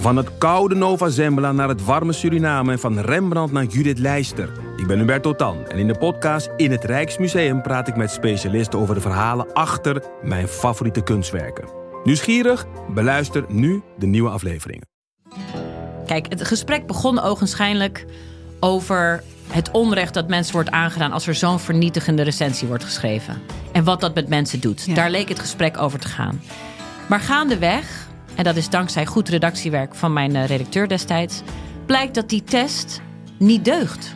Van het koude Nova Zembla naar het warme Suriname en van Rembrandt naar Judith Leister. Ik ben Hubert Totan en in de podcast In het Rijksmuseum praat ik met specialisten over de verhalen achter mijn favoriete kunstwerken. Nieuwsgierig? Beluister nu de nieuwe afleveringen. Kijk, het gesprek begon ogenschijnlijk over het onrecht dat mensen wordt aangedaan als er zo'n vernietigende recensie wordt geschreven. En wat dat met mensen doet. Ja. Daar leek het gesprek over te gaan. Maar gaandeweg, en dat is dankzij goed redactiewerk van mijn eh, redacteur destijds, blijkt dat die test niet deugt.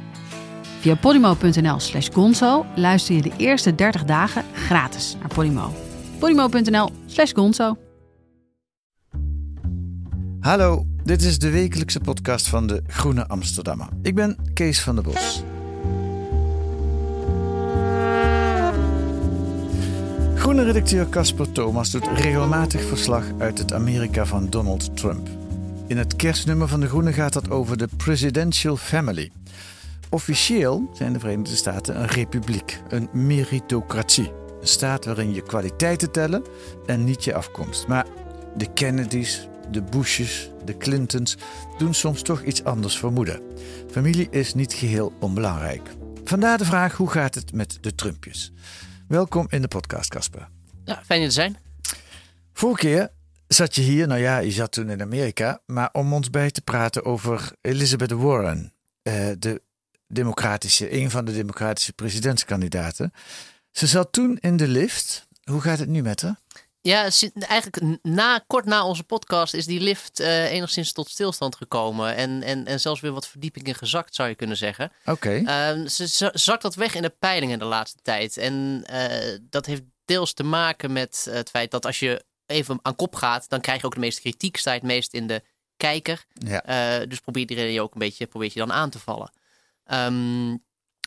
Via podimo.nl slash gonzo luister je de eerste 30 dagen gratis naar Podimo. podimo.nl slash gonzo. Hallo, dit is de wekelijkse podcast van de Groene Amsterdammer. Ik ben Kees van der Bos. Redacteur Casper Thomas doet regelmatig verslag uit het Amerika van Donald Trump. In het kerstnummer van de Groene gaat dat over de Presidential Family. Officieel zijn de Verenigde Staten een republiek, een meritocratie. Een staat waarin je kwaliteiten tellen en niet je afkomst. Maar de Kennedys, de Bushes, de Clintons doen soms toch iets anders vermoeden. Familie is niet geheel onbelangrijk. Vandaar de vraag: hoe gaat het met de Trumpjes? Welkom in de podcast, Casper. Ja, fijn je te zijn. Vorige keer zat je hier, nou ja, je zat toen in Amerika, maar om ons bij te praten over Elizabeth Warren, eh, de democratische, een van de democratische presidentskandidaten. Ze zat toen in de lift. Hoe gaat het nu met haar? Ja, eigenlijk na, kort na onze podcast is die lift eh, enigszins tot stilstand gekomen. En, en, en zelfs weer wat verdiepingen gezakt, zou je kunnen zeggen. Oké. Ehm, ze za- zakt dat weg in de peilingen de laatste tijd. En eh, dat heeft deels te maken met het feit dat als je even aan kop gaat, dan krijg je ook de meeste kritiek, sta je het meest in de kijker. Ja. Eh, dus probeert iedereen je ook een beetje, probeert je dan aan te vallen. Ehm,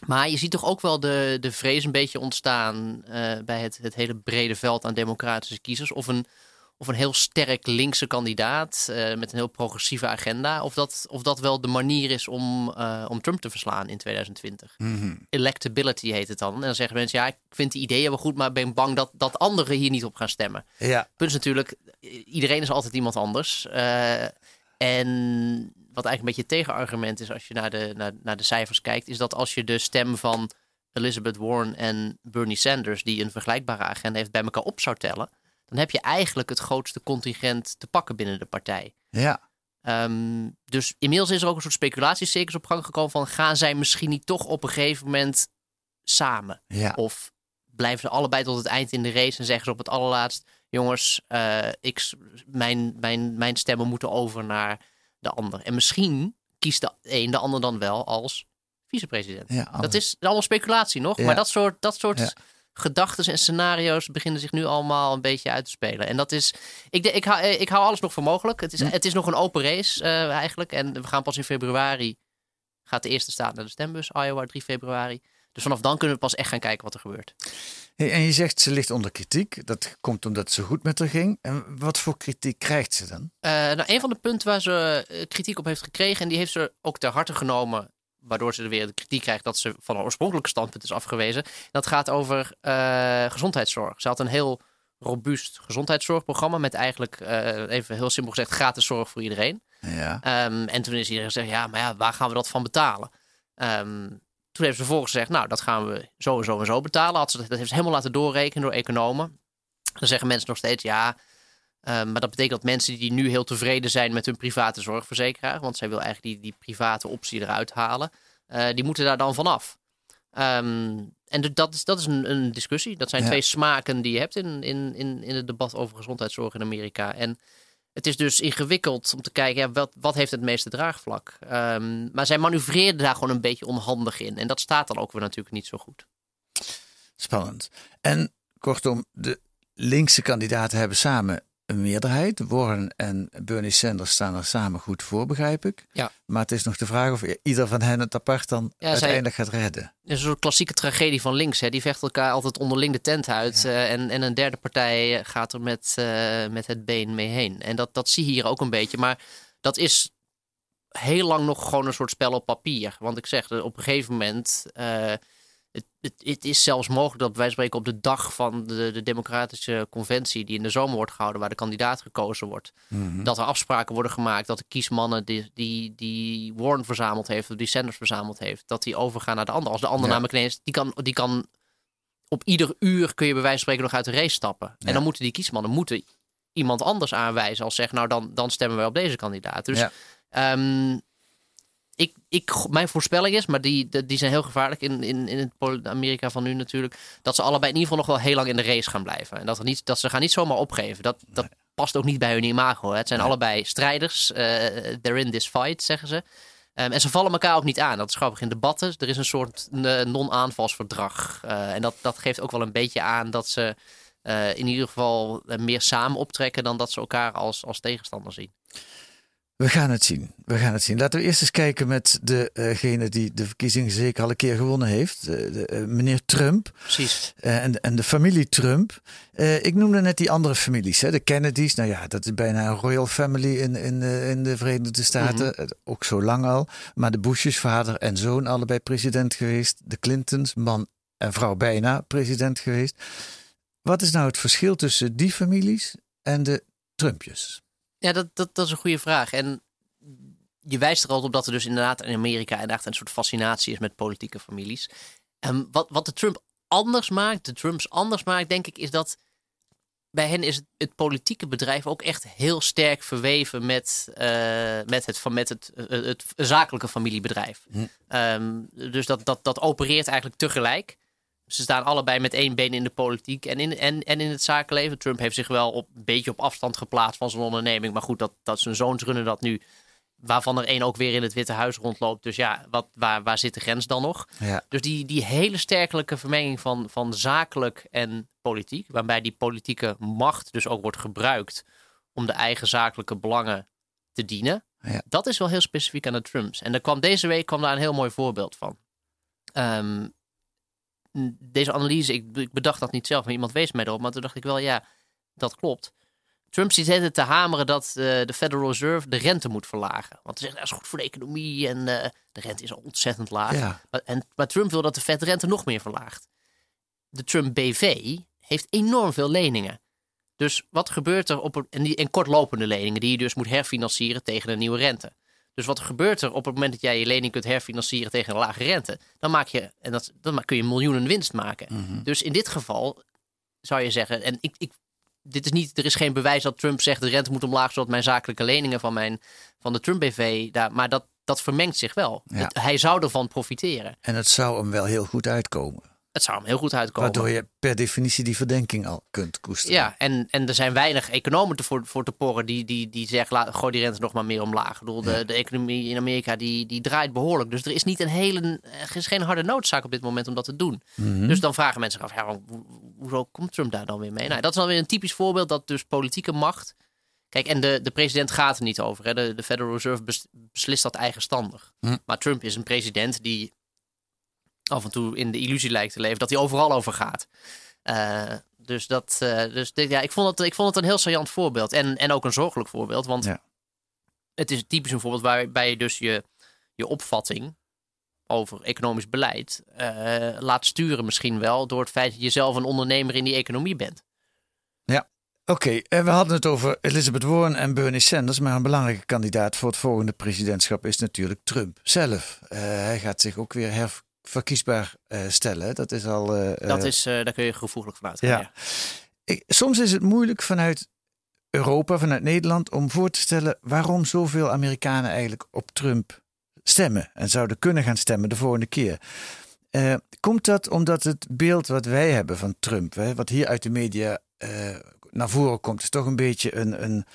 maar je ziet toch ook wel de, de vrees een beetje ontstaan eh, bij het, het hele brede veld aan democratische kiezers. Of een, of een heel sterk linkse kandidaat eh, met een heel progressieve agenda. Of dat, of dat wel de manier is om, eh, om Trump te verslaan in 2020. Mhm. Electability heet het dan. En dan zeggen mensen, ja, ik vind die ideeën wel goed, maar ben bang dat, dat anderen hier niet op gaan stemmen. Ja. Punt is natuurlijk, iedereen is altijd iemand anders. Eh, en wat eigenlijk een beetje het tegenargument is als je naar de, naar, naar de cijfers kijkt, is dat als je de stem van Elizabeth Warren en Bernie Sanders, die een vergelijkbare agenda heeft, bij elkaar op zou tellen, dan heb je eigenlijk het grootste contingent te pakken binnen de partij. Ja. Ehm, dus inmiddels is er ook een soort speculatiecircus op gang gekomen van gaan zij misschien niet toch op een gegeven moment samen? Ja. Of blijven ze allebei tot het eind in de race en zeggen ze op het allerlaatst: jongens, eh, ik, s- mijn, mijn, mijn stemmen moeten over naar de ander. En misschien kiest de een de ander dan wel als vicepresident. Ja, dat is allemaal speculatie nog, Ja. maar dat soort, dat soort. Gedachten en scenario's beginnen zich nu allemaal een beetje uit te spelen. En dat is, ik, ik, hou, eh, ik hou alles nog voor mogelijk. Het is, het is nog een open race eh, eigenlijk. En we gaan pas in februari, gaat de eerste staat naar de stembus, Iowa 3 februari. Dus vanaf dan kunnen we pas echt gaan kijken wat er gebeurt. Hey, en je zegt ze ligt onder kritiek. Dat komt omdat zo goed met haar ging. En wat voor kritiek krijgt ze dan? Eh, nou, een van de punten waar ze kritiek op heeft gekregen, en die heeft ze ook ter harte genomen, waardoor ze er weer de kritiek krijgt dat ze van haar oorspronkelijke standpunt is afgewezen. Dat gaat over eh, gezondheidszorg. Ze had een heel robuust gezondheidszorgprogramma met eigenlijk, eh, even heel simpel gezegd, gratis zorg voor iedereen. Ja. Ehm, en toen is iedereen gezegd, ja, maar ja, waar gaan we dat van betalen? Ehm, toen heeft ze vervolgens gezegd, nou, dat gaan we zo en zo en zo betalen. Had ze, dat heeft ze helemaal laten doorrekenen door economen. Dan zeggen mensen nog steeds, ja, ehm, maar dat betekent dat mensen die nu heel tevreden zijn met hun private zorgverzekeraar, want zij wil eigenlijk die, die private optie eruit halen, eh, die moeten daar dan vanaf. Ehm en de- dat is, dat is een, een discussie. Dat zijn Ja. twee smaken die je hebt in, in, in, in het debat over gezondheidszorg in Amerika. En het is dus ingewikkeld om te kijken, ja, wat, wat heeft het meeste draagvlak? Ehm, maar zij manoeuvreerde daar gewoon een beetje onhandig in. En dat staat dan ook weer natuurlijk niet zo goed. Spannend. En kortom, de linkse kandidaten hebben samen een meerderheid. Warren en Bernie Sanders staan er samen goed voor, begrijp ik. Ja. Maar het is nog de vraag of ieder van hen het apart dan zij- uiteindelijk gaat redden. Het is een soort klassieke tragedie van links. Hè. Die vechten elkaar altijd onderling de tent uit. eh, en, en een derde partij gaat er met, eh, met het been mee heen. En dat, dat zie je hier ook een beetje. Maar dat is heel lang nog gewoon een soort spel op papier. Want ik zeg, op een gegeven moment... eh, het, het, het is zelfs mogelijk dat wij spreken op de dag van de, de democratische conventie die in de zomer wordt gehouden, waar de kandidaat gekozen wordt, dat er afspraken worden gemaakt dat de kiesmannen die, die, die Warren verzameld heeft, of die Sanders verzameld heeft, dat die overgaan naar de ander. Als de ander Ja. namelijk ineens, die kan, die kan op ieder uur kun je bij wijze van spreken nog uit de race stappen. En dan moeten die kiesmannen moeten iemand anders aanwijzen als zeggen, nou dan, dan stemmen wij op deze kandidaat. Dus Ja. Ehm, ik, ik, mijn voorspelling is, maar die, die zijn heel gevaarlijk in, in, in het Amerika van nu natuurlijk, dat ze allebei in ieder geval nog wel heel lang in de race gaan blijven. En dat, er niet, dat ze gaan niet zomaar opgeven. Dat, dat past ook niet bij hun imago. Hè. Het zijn allebei strijders. eh they're in this fight, zeggen ze. Ehm, en ze vallen elkaar ook niet aan. Dat is grappig in debatten. Er is een soort non-aanvalsverdrag. Eh, en dat, dat geeft ook wel een beetje aan dat ze eh, in ieder geval meer samen optrekken dan dat ze elkaar als, als tegenstander zien. We gaan het zien. We gaan het zien. Laten we eerst eens kijken met degene die de verkiezingen zeker al een keer gewonnen heeft. de, eh, meneer Trump Precies. eh, en, en de familie Trump. Eh, ik noemde net die andere families. Hè? De Kennedys. Nou ja, dat is bijna een royal family in, in, in de Verenigde Staten. Eh, Ook zo lang al. Maar de Bushes, vader en zoon, allebei president geweest. De Clintons, man en vrouw bijna president geweest. Wat is nou het verschil tussen die families en de Trumpjes? Ja, dat, dat, dat is een goede vraag. En je wijst er al op dat er dus inderdaad in Amerika echt een soort fascinatie is met politieke families. En wat, wat de Trump anders maakt, de Trumps anders maakt, denk ik, is dat bij hen is het, het politieke bedrijf ook echt heel sterk verweven met, eh, met, het, van- met het, het, het zakelijke familiebedrijf. Ehm, dus dat, dat, dat opereert eigenlijk tegelijk. Ze staan allebei met één been in de politiek en in, en, en in het zakenleven. Trump heeft zich wel op, een beetje op afstand geplaatst van zijn onderneming. Maar goed, dat, dat zijn zoons runnen dat nu. Waarvan er één ook weer in het Witte Huis rondloopt. Dus ja, wat, waar, waar zit de grens dan nog? Ja. Dus die, die hele sterkelijke vermenging van, van zakelijk en politiek. Waarbij die politieke macht dus ook wordt gebruikt om de eigen zakelijke belangen te dienen. Ja. Dat is wel heel specifiek aan de Trumps. En er kwam deze week kwam daar een heel mooi voorbeeld van. Ehm, deze analyse, ik, ik bedacht dat niet zelf, maar iemand wees mij erop. Maar toen dacht ik wel, ja, dat klopt. Trump zit het te hameren dat eh, de Federal Reserve de rente moet verlagen. Want hij zegt, dat is goed voor de economie en eh, de rente is al ontzettend laag. Ja. Maar, en, maar Trump wil dat de Fed de rente nog meer verlaagt. De Trump BV heeft enorm veel leningen. Dus wat gebeurt er op een, en, die, en kortlopende leningen die je dus moet herfinancieren tegen een nieuwe rente. Dus wat gebeurt er op het moment dat jij je lening kunt herfinancieren tegen een lage rente? Dan maak je, en dat, dan kun je miljoenen winst maken. Dus in dit geval zou je zeggen, en ik, ik, dit is niet, er is geen bewijs dat Trump zegt de rente moet omlaag zodat mijn zakelijke leningen van, mijn, van de Trump BV, daar, maar dat, dat vermengt zich wel. Ja. Het- hij zou ervan profiteren. En het zou hem wel heel goed uitkomen. Het zou hem heel goed uitkomen. Waardoor je per definitie die verdenking al kunt koesteren. Ja, en, en er zijn weinig economen te voor, voor te porren die, die, die zeggen, laat, gooi die rente nog maar meer omlaag. Ik bedoel, de, de economie in Amerika die, die draait behoorlijk. Dus er is niet een hele, er is geen harde noodzaak op dit moment om dat te doen. Dus dan vragen mensen zich af, ja, ho- ho- hoezo komt Trump daar dan weer mee? Nou, dat is dan weer een typisch voorbeeld dat dus politieke macht... Kijk, en de, de president gaat er niet over. Hè. De, de Federal Reserve bes- beslist dat eigenstandig. Maar Trump is een president die af en toe in de illusie lijkt te leven dat hij overal over gaat. Eh, dus dat, eh, dus dit- ja, ik vond, het, ik vond het een heel saillant voorbeeld. En, en ook een zorgelijk voorbeeld. Want Ja. het is typisch een voorbeeld waarbij je dus je, je opvatting over economisch beleid eh, laat sturen misschien wel door het feit dat je zelf een ondernemer in die economie bent. Oké, en we hadden het over Elizabeth Warren en Bernie Sanders. Maar een belangrijke kandidaat voor het volgende presidentschap is natuurlijk Trump zelf. Hij gaat zich ook weer herverkiesbaar eh, stellen. Dat is al. eh, Dat eh, is, eh, daar kun je gevoeglijk van uitgaan. Ja. Ja. ik- soms is het moeilijk vanuit Europa, vanuit Nederland, om voor te stellen waarom zoveel Amerikanen eigenlijk op Trump stemmen en zouden kunnen gaan stemmen de volgende keer. Komt dat omdat het beeld wat wij hebben van Trump, hè, wat hier uit de media naar voren komt, is toch een beetje een, een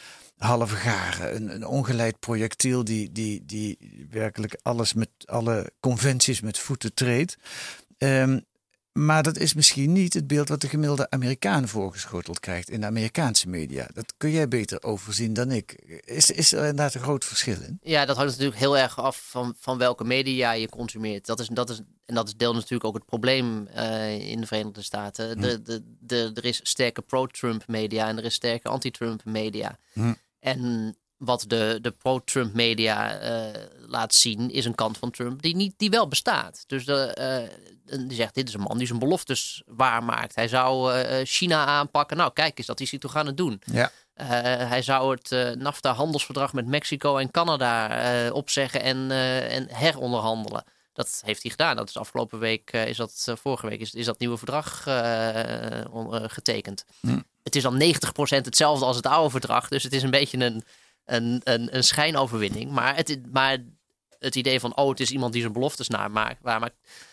halve garen, een, een ongeleid projectiel die, die, die werkelijk alles met alle conventies met voeten treedt. Ehm, maar dat is misschien niet het beeld wat de gemiddelde Amerikaan voorgeschoteld krijgt in de Amerikaanse media. Dat kun jij beter overzien dan ik. Is, is er inderdaad een groot verschil in? Ja, dat hangt natuurlijk heel erg af van, van welke media je consumeert. Dat is, dat is, en dat is deel natuurlijk ook het probleem eh, in de Verenigde Staten. De, de, de, er is sterke pro-Trump media en er is sterke anti-Trump media. Hm. En wat de, de pro-Trump media eh, laat zien, is een kant van Trump die, niet, die wel bestaat. Dus de, eh, die zegt: Dit is een man die zijn beloftes waarmaakt. Hij zou eh, China aanpakken. Nou, kijk eens, dat is hij toch aan het doen. Ja. hij zou het NAFTA-handelsverdrag met Mexico en Canada opzeggen en, en heronderhandelen. Dat heeft hij gedaan. Dat is afgelopen week, is dat, vorige week, is, is dat nieuwe verdrag getekend. Hm. Het is dan 90% hetzelfde als het oude verdrag. Dus het is een beetje een, een, een, een schijnoverwinning. Maar het, maar het idee van, oh, het is iemand die zijn beloftes namaakt, waar maar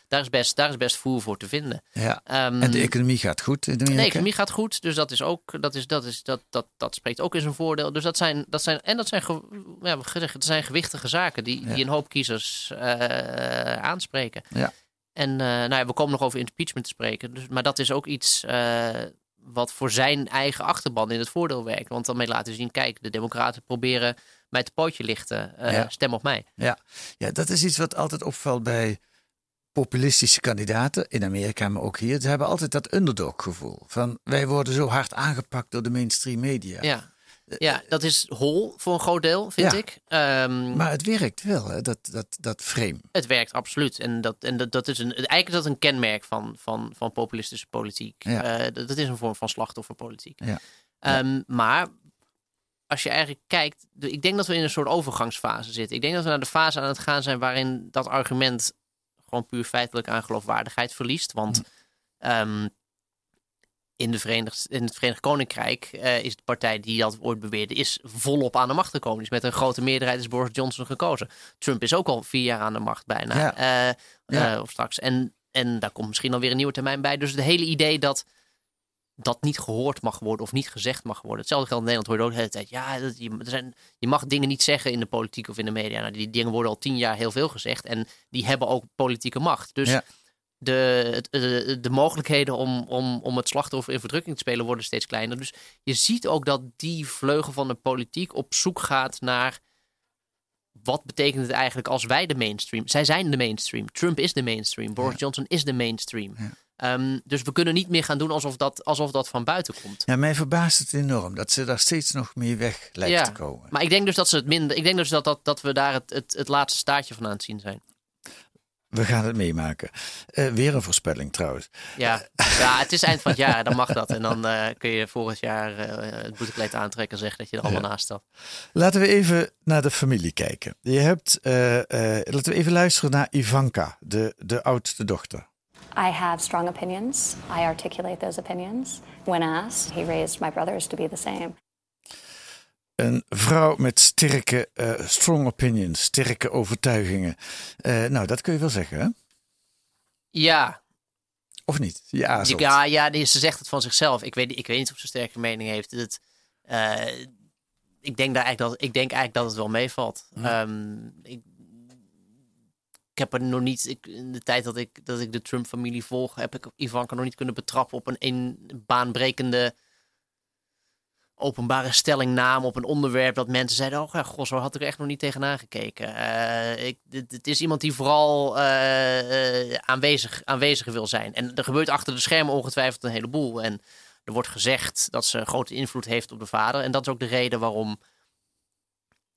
daar is best, daar is best voer voor te vinden. Ja. Ehm, en de economie gaat goed in De economie gaat goed, dus dat is ook, dat is, dat is, dat, dat, dat spreekt ook in zijn voordeel. Dus dat zijn, dat zijn, en dat zijn, ja, gezegd, dat zijn gewichtige zaken die, die een hoop kiezers uh, aanspreken. Ja. En uh, nou ja, we komen nog over impeachment te spreken. Dus, maar dat is ook iets uh, wat voor zijn eigen achterban in het voordeel werkt. Want dan mee laten zien, kijk, de democraten proberen mij te pootje lichten. Uh, Stem op mij. Ja. ja, dat is iets wat altijd opvalt bij populistische kandidaten in Amerika, maar ook hier. Ze hebben altijd dat underdog gevoel. Van wij worden zo hard aangepakt door de mainstream media. Ja. Ja, dat is hol voor een groot deel, vind ik. Um, maar het werkt wel, hè? Dat, dat, dat frame. Het werkt absoluut. En, dat, en dat, dat is een, eigenlijk is dat een kenmerk van, van, van populistische politiek. Ja. Uh, dat, dat, is een vorm van slachtofferpolitiek. Ja. Um, maar als je eigenlijk kijkt, ik denk dat we in een soort overgangsfase zitten. Ik denk dat we naar de fase aan het gaan zijn waarin dat argument gewoon puur feitelijk aan geloofwaardigheid verliest. Want hm. um, in, de Verenigd, in het Verenigd Koninkrijk uh, is de partij die dat ooit beweerde, is volop aan de macht gekomen. Dus met een grote meerderheid is Boris Johnson gekozen. Trump is ook al vier jaar aan de macht bijna. Ja. Uh, ja. uh, of straks. En, en daar komt misschien alweer een nieuwe termijn bij. Dus het hele idee dat dat niet gehoord mag worden of niet gezegd mag worden. Hetzelfde geldt in Nederland hoor je ook de hele tijd. Ja, dat, je, er zijn, je mag dingen niet zeggen in de politiek of in de media. Nou, die dingen worden al tien jaar heel veel gezegd. En die hebben ook politieke macht. Dus Ja. De, de, de mogelijkheden om, om, om het slachtoffer in verdrukking te spelen worden steeds kleiner. Dus je ziet ook dat die vleugel van de politiek op zoek gaat naar wat betekent het eigenlijk als wij de mainstream? Zij zijn de mainstream. Trump is de mainstream. Boris Johnson is de mainstream. Ja. Um, dus we kunnen niet meer gaan doen alsof dat, alsof dat van buiten komt. Ja, mij verbaast het enorm dat ze daar steeds nog meer weg lijkt Ja, te komen. Maar ik denk dus dat ze het minder. Ik denk dus dat, dat, dat we daar het, het, het laatste staartje van aan het zien zijn. We gaan het meemaken. Eh, weer een voorspelling trouwens. Ja, ja, het is eind van het jaar, dan mag dat. En dan uh, kun je volgend jaar uh, het boetekleed aantrekken en zeggen dat je er allemaal Ja. naast staat. Laten we even naar de familie kijken. Je hebt, eh, eh, laten we even luisteren naar Ivanka, de, de oudste dochter. I have strong opinions. I articulate those opinions. When asked, he raised my brothers to be the same. Een vrouw met sterke, eh, strong opinions, sterke overtuigingen. Eh, nou, dat kun je wel zeggen, hè? Ja, Of niet? Je aarzelt. ja, ja die- ze zegt het van zichzelf. Ik weet, ik weet niet of ze sterke mening heeft. Het, eh, ik, denk daar eigenlijk dat, ik denk eigenlijk dat het wel meevalt. Ehm, ik, ik heb er nog niet, ik, in de tijd dat ik, dat ik de Trump-familie volg, heb ik Ivanka nog niet kunnen betrappen op een, een baanbrekende openbare stellingname op een onderwerp dat mensen zeiden: Oh, ja, god, zo had ik er echt nog niet tegenaan gekeken. Eh, ik, het is iemand die vooral eh, eh, aanwezig, aanwezig wil zijn. En er gebeurt achter de schermen ongetwijfeld een heleboel. En er wordt gezegd dat ze grote invloed heeft op de vader. En dat is ook de reden waarom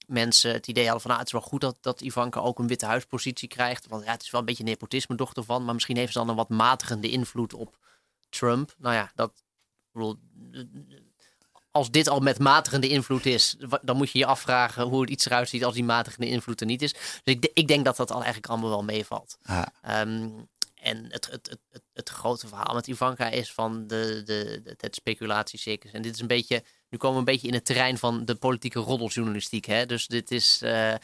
mensen het idee hadden van... Nou, het is wel goed dat, dat Ivanka ook een witte huispositie krijgt. Want ja, het is wel een beetje nepotisme dochter van. Maar misschien heeft ze dan een wat matigende invloed op Trump. Nou ja, dat... ik bedoel, als dit al met matigende invloed is, dan moet je je afvragen hoe het iets eruit ziet als die matigende invloed er niet is. Dus ik, ik denk dat dat al eigenlijk allemaal wel meevalt. Ah, Ehm, en het, het, het, het, grote verhaal met Ivanka is van de, de, de, het speculatiecircus. En dit is een beetje, nu komen we een beetje in het terrein van de politieke roddeljournalistiek. Hè? Dus dit is, eh,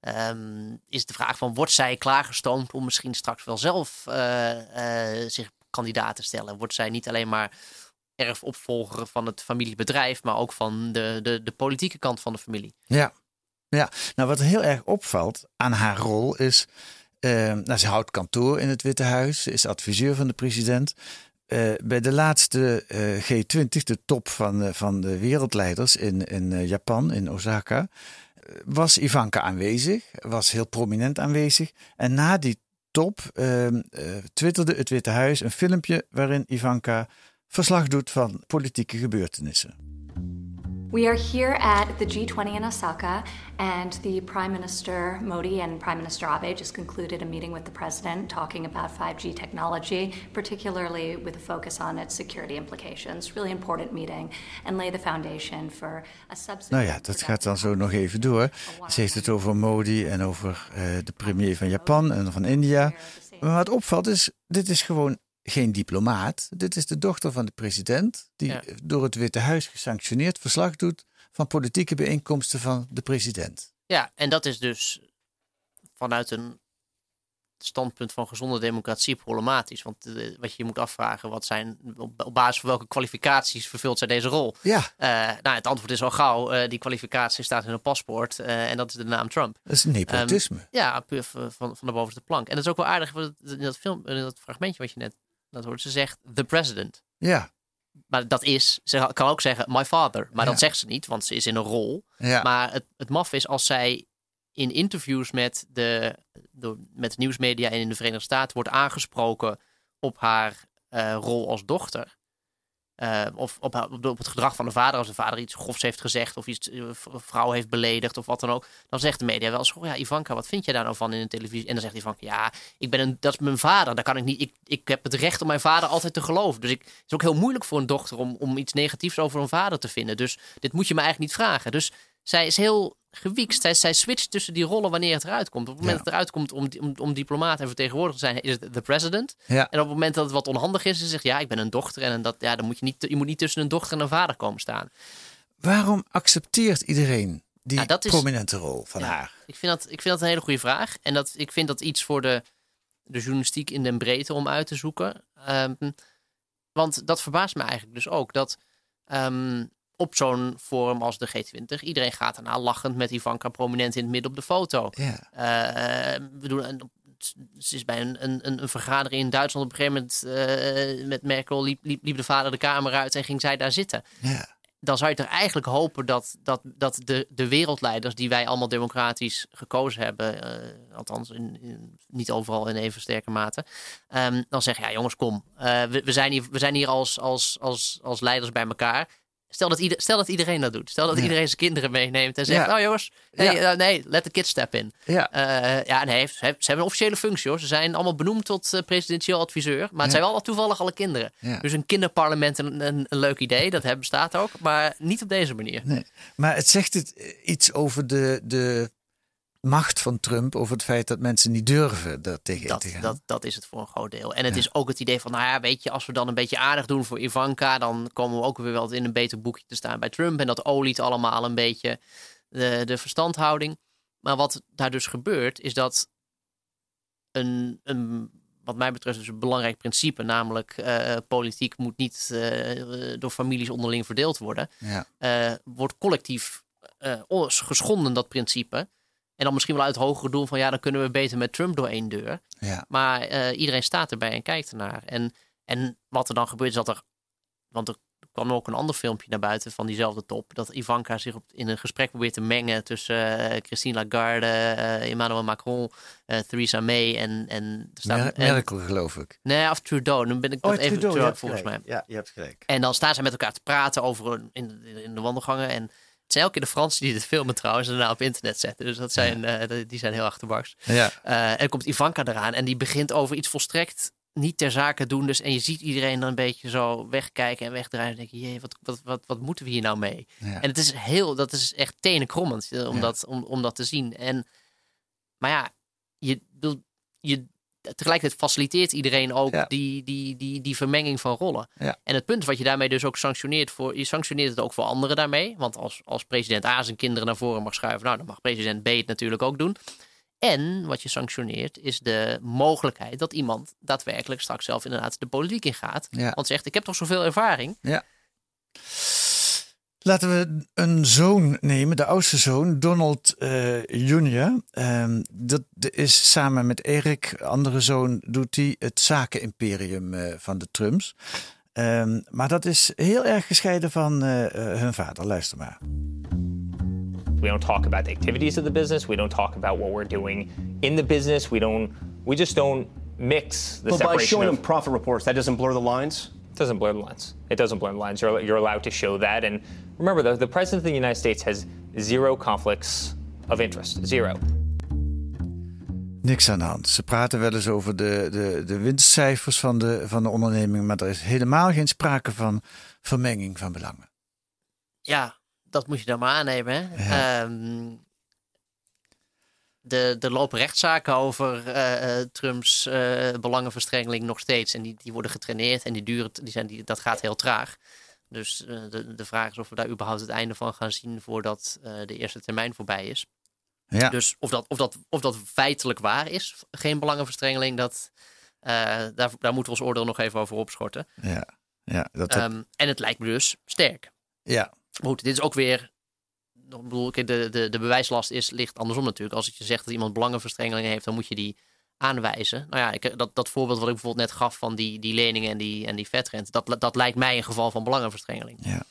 ehm, is de vraag van, wordt zij klaargestoomd om misschien straks wel zelf eh, eh, zich kandidaat te stellen? Wordt zij niet alleen maar erfopvolger van het familiebedrijf, maar ook van de, de, de politieke kant van de familie? ja. ja, nou wat heel erg opvalt aan haar rol is... eh, nou, ze houdt kantoor in het Witte Huis, is adviseur van de president. Eh, bij de laatste eh, G20, de top van, van de wereldleiders in, in Japan, in Osaka, was Ivanka aanwezig, was heel prominent aanwezig. En na die top twitterde het Witte Huis een filmpje waarin Ivanka verslag doet van politieke gebeurtenissen. We are here at the G20 in Osaka, and the Prime Minister Modi and Prime Minister Abe just concluded a meeting with the President talking about 5G technology, particularly with a focus on its security implications. Really important meeting, and lay the foundation for a subsequent. Nou ja, dat gaat dan zo nog even door. Ze heeft het over Modi en over uh, de premier van Japan en van India. Maar wat opvalt is, dit is gewoon geen diplomaat. Dit is de dochter van de president, die ja. door het Witte Huis gesanctioneerd verslag doet van politieke bijeenkomsten van de president. Ja, en dat is dus vanuit een standpunt van gezonde democratie problematisch. Want uh, wat je je moet afvragen, wat zijn, op, op, basis van welke kwalificaties vervult zij deze rol? Ja. Uh, nou, het antwoord is al gauw, uh, die kwalificatie staat in een paspoort en dat is de naam Trump. Dat is nepotisme. Um, ja, puur van, van de bovenste plank. En dat is ook wel aardig, in dat, film, in dat fragmentje wat je net dat hoort. Ze zegt the president. Ja. Maar dat is, ze kan ook zeggen my father. Maar ja. dat zegt ze niet, want ze is in een rol. Ja. Maar het, het maf is als zij in interviews met de, de, met de nieuwsmedia en in de Verenigde Staten wordt aangesproken op haar uh, rol als dochter. Uh, of op, het gedrag van de vader. Als de vader iets grofs heeft gezegd of iets een vrouw heeft beledigd of wat dan ook. Dan zegt de media wel eens, ja Ivanka, wat vind je daar nou van in de televisie? En dan zegt Ivanka, ja, ik ben een, dat is mijn vader. Daar kan ik niet, ik, ik heb het recht om mijn vader altijd te geloven. Dus ik, het is ook heel moeilijk voor een dochter om, om iets negatiefs over een vader te vinden. Dus dit moet je me eigenlijk niet vragen. Dus zij is heel gewiekst. Zij, zij switcht tussen die rollen wanneer het eruit komt. Op het moment ja. dat het eruit komt om, om, om diplomaat en vertegenwoordiger te zijn, is het de president. Ja. En op het moment dat het wat onhandig is, ze zegt ja, ik ben een dochter. En dat, ja, dan moet je niet, je moet niet tussen een dochter en een vader komen staan. Waarom accepteert iedereen die ja, is, prominente rol van haar? Ik vind, dat, ik vind dat een hele goede vraag. En dat, ik vind dat iets voor de, de journalistiek in den breedte om uit te zoeken. Um, want dat verbaast me eigenlijk dus ook. Dat um, op zo'n forum als de G20. Iedereen gaat erna lachend met Ivanka prominent in het midden op de foto. Uh, we doen een, ze is bij een, een, een vergadering in Duitsland op een gegeven moment uh, met Merkel liep, liep, liep, de vader de kamer uit en ging zij daar zitten. Dan zou je toch eigenlijk hopen dat, dat, dat de, de wereldleiders die wij allemaal democratisch gekozen hebben, uh, althans in, in, niet overal in even sterke mate, um, dan zeggen ja jongens kom, we, we, zijn hier, we zijn hier als, als, als, als leiders bij elkaar. Stel dat, ieder, stel dat iedereen dat doet. Stel dat ja. iedereen zijn kinderen meeneemt en zegt: ja. Oh jongens, nee, ja. uh, nee, let the kids step in. Ja, uh, ja nee, ze, ze, hebben een officiële functie hoor. Ze zijn allemaal benoemd tot uh, presidentieel adviseur. Maar het zijn wel toevallig alle kinderen. Dus een kinderparlement, een, een, een, leuk idee, dat hebben, bestaat ook. Maar niet op deze manier. Nee. Maar het zegt het iets over de, de macht van Trump over het feit dat mensen niet durven daar tegen dat, te gaan. Dat, dat is het voor een groot deel. En het ja. is ook het idee van, nou ja, weet je, als we dan een beetje aardig doen voor Ivanka, dan komen we ook weer wel in een beter boekje te staan bij Trump. En dat oliet allemaal een beetje de, de verstandhouding. Maar wat daar dus gebeurt, is dat een, een wat mij betreft dus een belangrijk principe, namelijk uh, politiek moet niet uh, door families onderling verdeeld worden, ja. uh, wordt collectief geschonden dat principe. En dan misschien wel uit het hogere doel van ja, dan kunnen we beter met Trump door één deur. Ja. Maar uh, iedereen staat erbij en kijkt ernaar. En, en wat er dan gebeurt is dat er. Want er kwam ook een ander filmpje naar buiten van diezelfde top. Dat Ivanka zich op, in een gesprek probeert te mengen tussen uh, Christine Lagarde, uh, Emmanuel Macron, Theresa May en. en, staat, Mer Merkel, geloof ik. Nee, of Trudeau. Dan ben ik oh, dat even Trudeau, terug, volgens gelijk. mij. Ja, je hebt gelijk. En dan staan ze met elkaar te praten over in, in de wandelgangen. En het zijn elke keer de Fransen die dit filmen trouwens en daarna op internet zetten. Dus dat zijn, ja. uh, die zijn heel achterbaks. Ja. Uh, en dan komt Ivanka eraan en die begint over iets volstrekt niet ter zake doen. Dus, en je ziet iedereen dan een beetje zo wegkijken en wegdraaien. En denk je, jee, wat, wat, wat, wat moeten we hier nou mee? Ja. En het is heel, dat is echt tenenkrommend om, Ja. dat, om, om dat te zien. En, maar ja, je, je, tegelijkertijd faciliteert iedereen ook Ja. die, die, die, die vermenging van rollen. Ja. En het punt wat je daarmee dus ook sanctioneert voor, je sanctioneert het ook voor anderen daarmee. Want als, als president A zijn kinderen naar voren mag schuiven, nou dan mag president B het natuurlijk ook doen. En wat je sanctioneert is de mogelijkheid dat iemand daadwerkelijk straks zelf inderdaad de politiek ingaat. Ja. Want zegt, ik heb toch zoveel ervaring. Ja. Laten we een zoon nemen, de oudste zoon, Donald uh, Jr. Um, dat is samen met Erik, andere zoon, doet hij het zakenimperium uh, van de Trumps. Um, maar dat is heel erg gescheiden van uh, hun vader. Luister maar. We don't talk about the activities of the business. We don't talk about what we're doing in the business. We don't. We just don't mix the but separation. by showing of, them profit reports, that doesn't blur the lines. It doesn't blur the lines. It doesn't blur the lines. You're, you're allowed to show that, and Remember, the, the President of the United States has zero conflicts of interest. Zero. Niks aan de hand. Ze praten wel eens over de, de, de winstcijfers van de, van de onderneming, maar er is helemaal geen sprake van vermenging van belangen. Ja, dat moet je dan maar aannemen. Hè? Ehm, de, de lopen rechtszaken over uh, Trumps uh, belangenverstrengeling nog steeds. En die, die worden getraineerd en die duren, die zijn, die, dat gaat heel traag. Dus de, de vraag is of we daar überhaupt het einde van gaan zien voordat de eerste termijn voorbij is. Ja. Dus of dat, of, dat, of dat feitelijk waar is, geen belangenverstrengeling, dat, daar, daar moeten we ons oordeel nog even over opschorten. Ja. Ja, dat um, en het lijkt me dus sterk. Ja. Maar goed, dit is ook weer ik bedoel, de, de, de bewijslast is, ligt andersom natuurlijk. Als je zegt dat iemand belangenverstrengelingen heeft, dan moet je die aanwijzen. Nou ja, ik, dat, dat voorbeeld wat ik bijvoorbeeld net gaf van die, die leningen en die, en die vetrente, dat, dat lijkt mij een geval van belangenverstrengeling. Ja.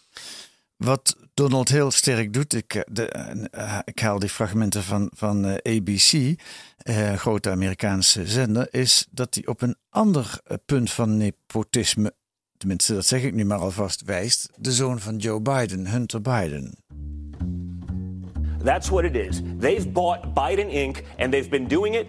Wat Donald heel sterk doet, ik, de, uh, ik haal die fragmenten van, van uh, ABC, uh, grote Amerikaanse zender, is dat hij op een ander punt van nepotisme, tenminste dat zeg ik nu maar alvast, wijst. De zoon van Joe Biden, Hunter Biden. That's what it is. They've bought Biden Inc., and they've been doing it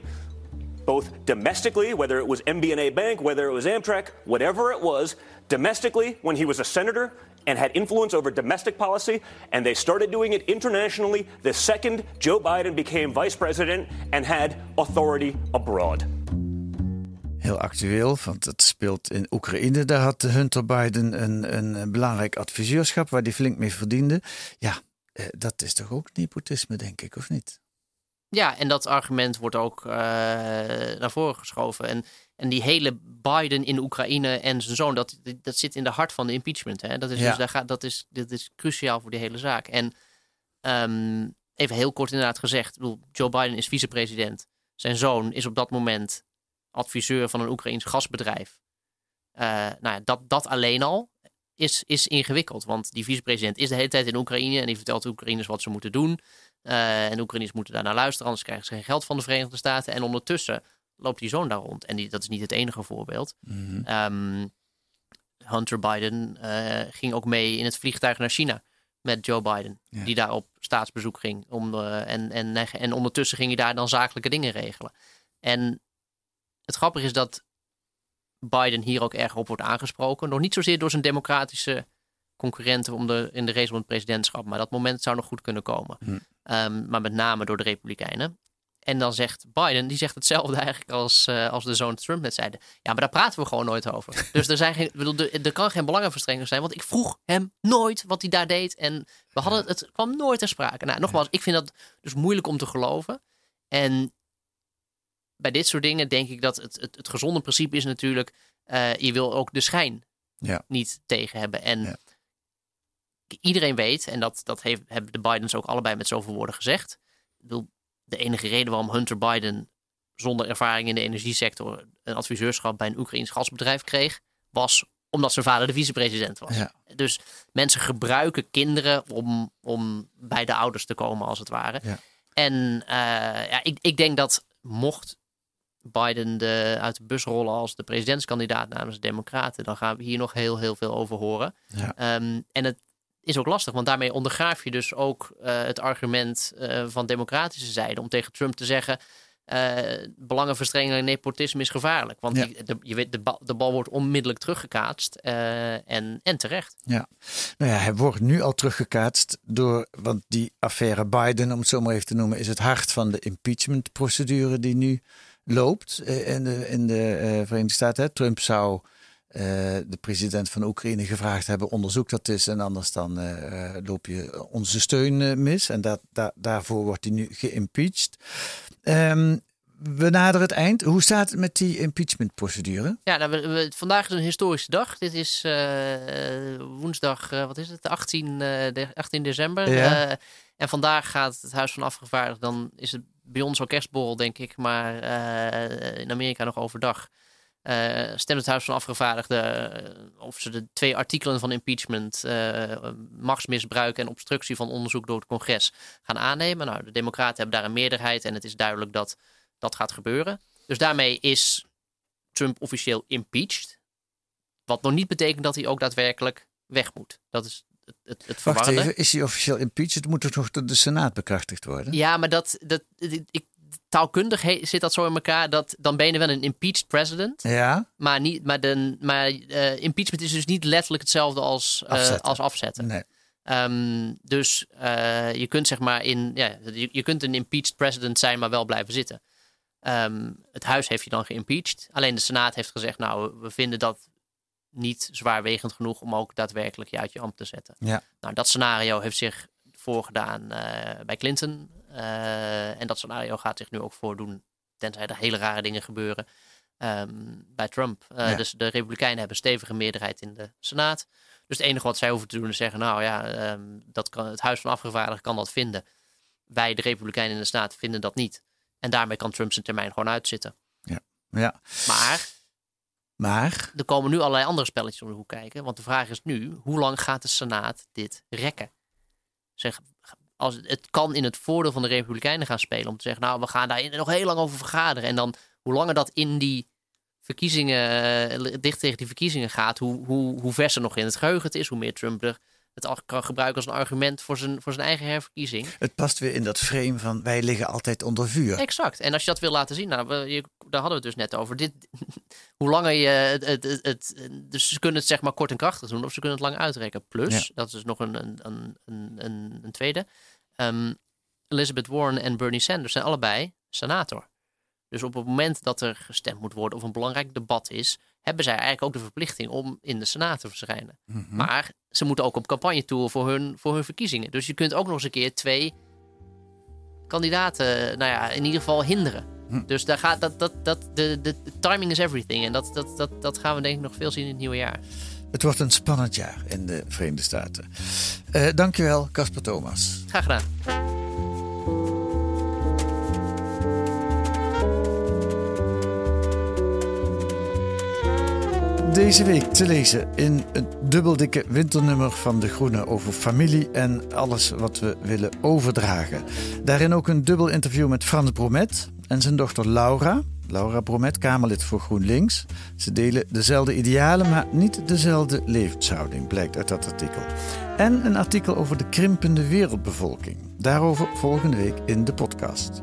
both domestically, whether it was MBNA Bank, whether it was Amtrak, whatever it was, domestically when he was a senator and had influence over domestic policy, and they started doing it internationally the second Joe Biden became vice president and had authority abroad. Heel actueel, want het speelt in Oekraïne. Daar had Hunter Biden een, een belangrijk adviseurschap waar hij flink mee verdiende. Ja, Eh, dat is toch ook nepotisme, denk ik, of niet? Ja, en dat argument wordt ook uh, naar voren geschoven. En, en die hele Biden in Oekraïne en zijn zoon, dat, dat zit in de hart van de impeachment. Hè? Dat, is dus, daar gaat, dat, is, dat is cruciaal voor die hele zaak. En um, even heel kort inderdaad gezegd, bedoel, Joe Biden is vicepresident. Zijn zoon is op dat moment adviseur van een Oekraïns gasbedrijf. Uh, nou ja, dat, dat alleen al is, is ingewikkeld. Want die vicepresident is de hele tijd in Oekraïne en die vertelt de Oekraïners wat ze moeten doen. Uh, en de Oekraïners moeten daar naar luisteren, anders krijgen ze geen geld van de Verenigde Staten. En ondertussen loopt die zoon daar rond. En die, dat is niet het enige voorbeeld. Mm -hmm. Hunter Biden uh, ging ook mee in het vliegtuig naar China met Joe Biden, ja. die daar op staatsbezoek ging. Om, en, en, en ondertussen ging hij daar dan zakelijke dingen regelen. En het grappige is dat Biden hier ook erg op wordt aangesproken. Nog niet zozeer door zijn democratische concurrenten om de, in de race om het presidentschap. Maar dat moment zou nog goed kunnen komen. Hm. Um, maar met name door de Republikeinen. En dan zegt Biden, die zegt hetzelfde eigenlijk als, uh, als de zoon Trump net zeiden. Ja, maar daar praten we gewoon nooit over. dus er, zijn geen, bedoel, er, er kan geen belangenverstrengeling zijn. Want ik vroeg hem nooit wat hij daar deed. En we hadden, het kwam nooit ter sprake. Nou, nogmaals, ik vind dat dus moeilijk om te geloven. En bij dit soort dingen denk ik dat het, het, het gezonde principe is natuurlijk, uh, je wil ook de schijn ja. niet tegen hebben. En ja. Iedereen weet, en dat, dat heeft, hebben de Bidens ook allebei met zoveel woorden gezegd. Ik bedoel, de enige reden waarom Hunter Biden zonder ervaring in de energiesector een adviseurschap bij een Oekraïns gasbedrijf kreeg, was omdat zijn vader de vicepresident was. Ja. Dus mensen gebruiken kinderen om, om bij de ouders te komen, als het ware. Ja. En uh, ja, ik, ik denk dat mocht Biden de, uit de bus rollen als de presidentskandidaat namens de Democraten, dan gaan we hier nog heel, heel veel over horen. Ja. Um, en het is ook lastig, want daarmee ondergraaf je dus ook uh, het argument uh, van democratische zijde om tegen Trump te zeggen. Uh, belangenverstrengeling en nepotisme is gevaarlijk. Want ja. die, de, je weet, de, bal, de bal wordt onmiddellijk teruggekaatst en, en terecht. Ja, nou ja, hij wordt nu al teruggekaatst door, want die affaire Biden, om het zo maar even te noemen, is het hart van de impeachment-procedure die nu loopt eh, in de, in de uh, Verenigde Staten. Trump zou de president van Oekraïne gevraagd hebben: onderzoek dat is en anders dan uh, loop je onze steun mis. En dat, da, daarvoor wordt hij nu geïmpeached. Um, we naderen het eind. Hoe staat het met die impeachment-procedure? Ja, nou, we, we, vandaag is een historische dag. Dit is woensdag, wat is het? 18, de, 18 december. Ja. en vandaag gaat het Huis van Afgevaardigden, dan is het bij ons al kerstborrel, denk ik, maar in Amerika nog overdag. Uh, stemt het Huis van Afgevaardigden uh, of ze de twee artikelen van impeachment, machtsmisbruik en obstructie van onderzoek door het congres gaan aannemen. Nou, de Democraten hebben daar een meerderheid en het is duidelijk dat dat gaat gebeuren. Dus daarmee is Trump officieel impeached. Wat nog niet betekent dat hij ook daadwerkelijk weg moet. Dat is het, het, het Wacht verwarrende. even, is hij officieel impeached? Het moet toch nog door de Senaat bekrachtigd worden? Ja, maar dat, dat, ik, taalkundig he- zit dat zo in elkaar. Dat, dan ben je wel een impeached president. Ja? Maar, niet, maar, de, maar eh, impeachment is dus niet letterlijk hetzelfde als eh, Afzetten. als afzetten. Nee. Ehm, dus eh, je kunt zeg maar in, ja, je, je kunt een impeached president zijn, maar wel blijven zitten. Ehm, het huis heeft je dan geïmpeached. Alleen de Senaat heeft gezegd, nou, we vinden dat niet zwaarwegend genoeg om ook daadwerkelijk je uit je ambt te zetten. Ja. Nou, dat scenario heeft zich voorgedaan bij Clinton. Eh, en dat scenario gaat zich nu ook voordoen, tenzij er hele rare dingen gebeuren, ehm, bij Trump. Eh, Ja. Dus de Republikeinen hebben een stevige meerderheid in de Senaat. Dus het enige wat zij hoeven te doen is zeggen, nou ja, ehm, dat kan, het Huis van Afgevaardigden kan dat vinden. Wij, de Republikeinen in de Senaat, vinden dat niet. En daarmee kan Trump zijn termijn gewoon uitzitten. ja. Maar Maar, er komen nu allerlei andere spelletjes om de hoek kijken. Want de vraag is nu, hoe lang gaat de Senaat dit rekken? Zeg, als, het kan in het voordeel van de Republikeinen gaan spelen. Om te zeggen, nou, we gaan daar nog heel lang over vergaderen. En dan, hoe langer dat in die verkiezingen, eh, dicht tegen die verkiezingen gaat, hoe, hoe, hoe verser nog in het geheugen het is, hoe meer Trump er het al kan gebruiken als een argument voor zijn, voor zijn eigen herverkiezing. het past weer in dat frame van wij liggen altijd onder vuur. Exact. En als je dat wil laten zien, nou, we, je, daar hadden we het dus net over. Dit, hoe langer je het, het, het, het- Dus ze kunnen het zeg maar kort en krachtig doen, of ze kunnen het lang uitrekken. Plus, Ja. dat is dus nog een, een, een, een, een, een tweede. Ehm, Elizabeth Warren en Bernie Sanders zijn allebei senator. Dus op het moment dat er gestemd moet worden of een belangrijk debat is, hebben zij eigenlijk ook de verplichting om in de Senaat te verschijnen. Mhm. Maar ze moeten ook op campagne tour voor hun, voor hun verkiezingen. Dus je kunt ook nog eens een keer twee kandidaten, nou ja, in ieder geval hinderen. Hm. Dus daar gaat dat, dat, dat, de, de, timing is everything. En dat, dat, dat, dat gaan we denk ik nog veel zien in het nieuwe jaar. Het wordt een spannend jaar in de Verenigde Staten. Eh dankjewel, Casper Thomas. Graag gedaan. Deze week te lezen in het dubbeldikke winternummer van De Groene over familie en alles wat we willen overdragen. Daarin ook een dubbel interview met Frans Bromet en zijn dochter Laura. Laura Bromet, Kamerlid voor GroenLinks. Ze delen dezelfde idealen, maar niet dezelfde levenshouding, blijkt uit dat artikel. En een artikel over de krimpende wereldbevolking. Daarover volgende week in de podcast.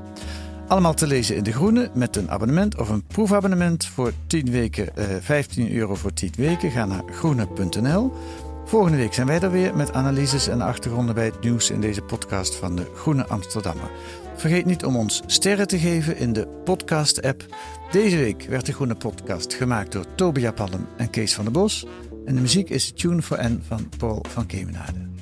Allemaal te lezen in De Groene met een abonnement of een proefabonnement voor 10 weken, eh, 15 euro voor 10 weken. Ga naar groene.nl. Volgende week zijn wij er weer met analyses en achtergronden bij het nieuws in deze podcast van de Groene Amsterdammer. Vergeet niet om ons sterren te geven in de podcast-app. Deze week werd de Groene Podcast gemaakt door Tobia Palm en Kees van der Bos. En de muziek is Tune for N van Paul van Kemenade.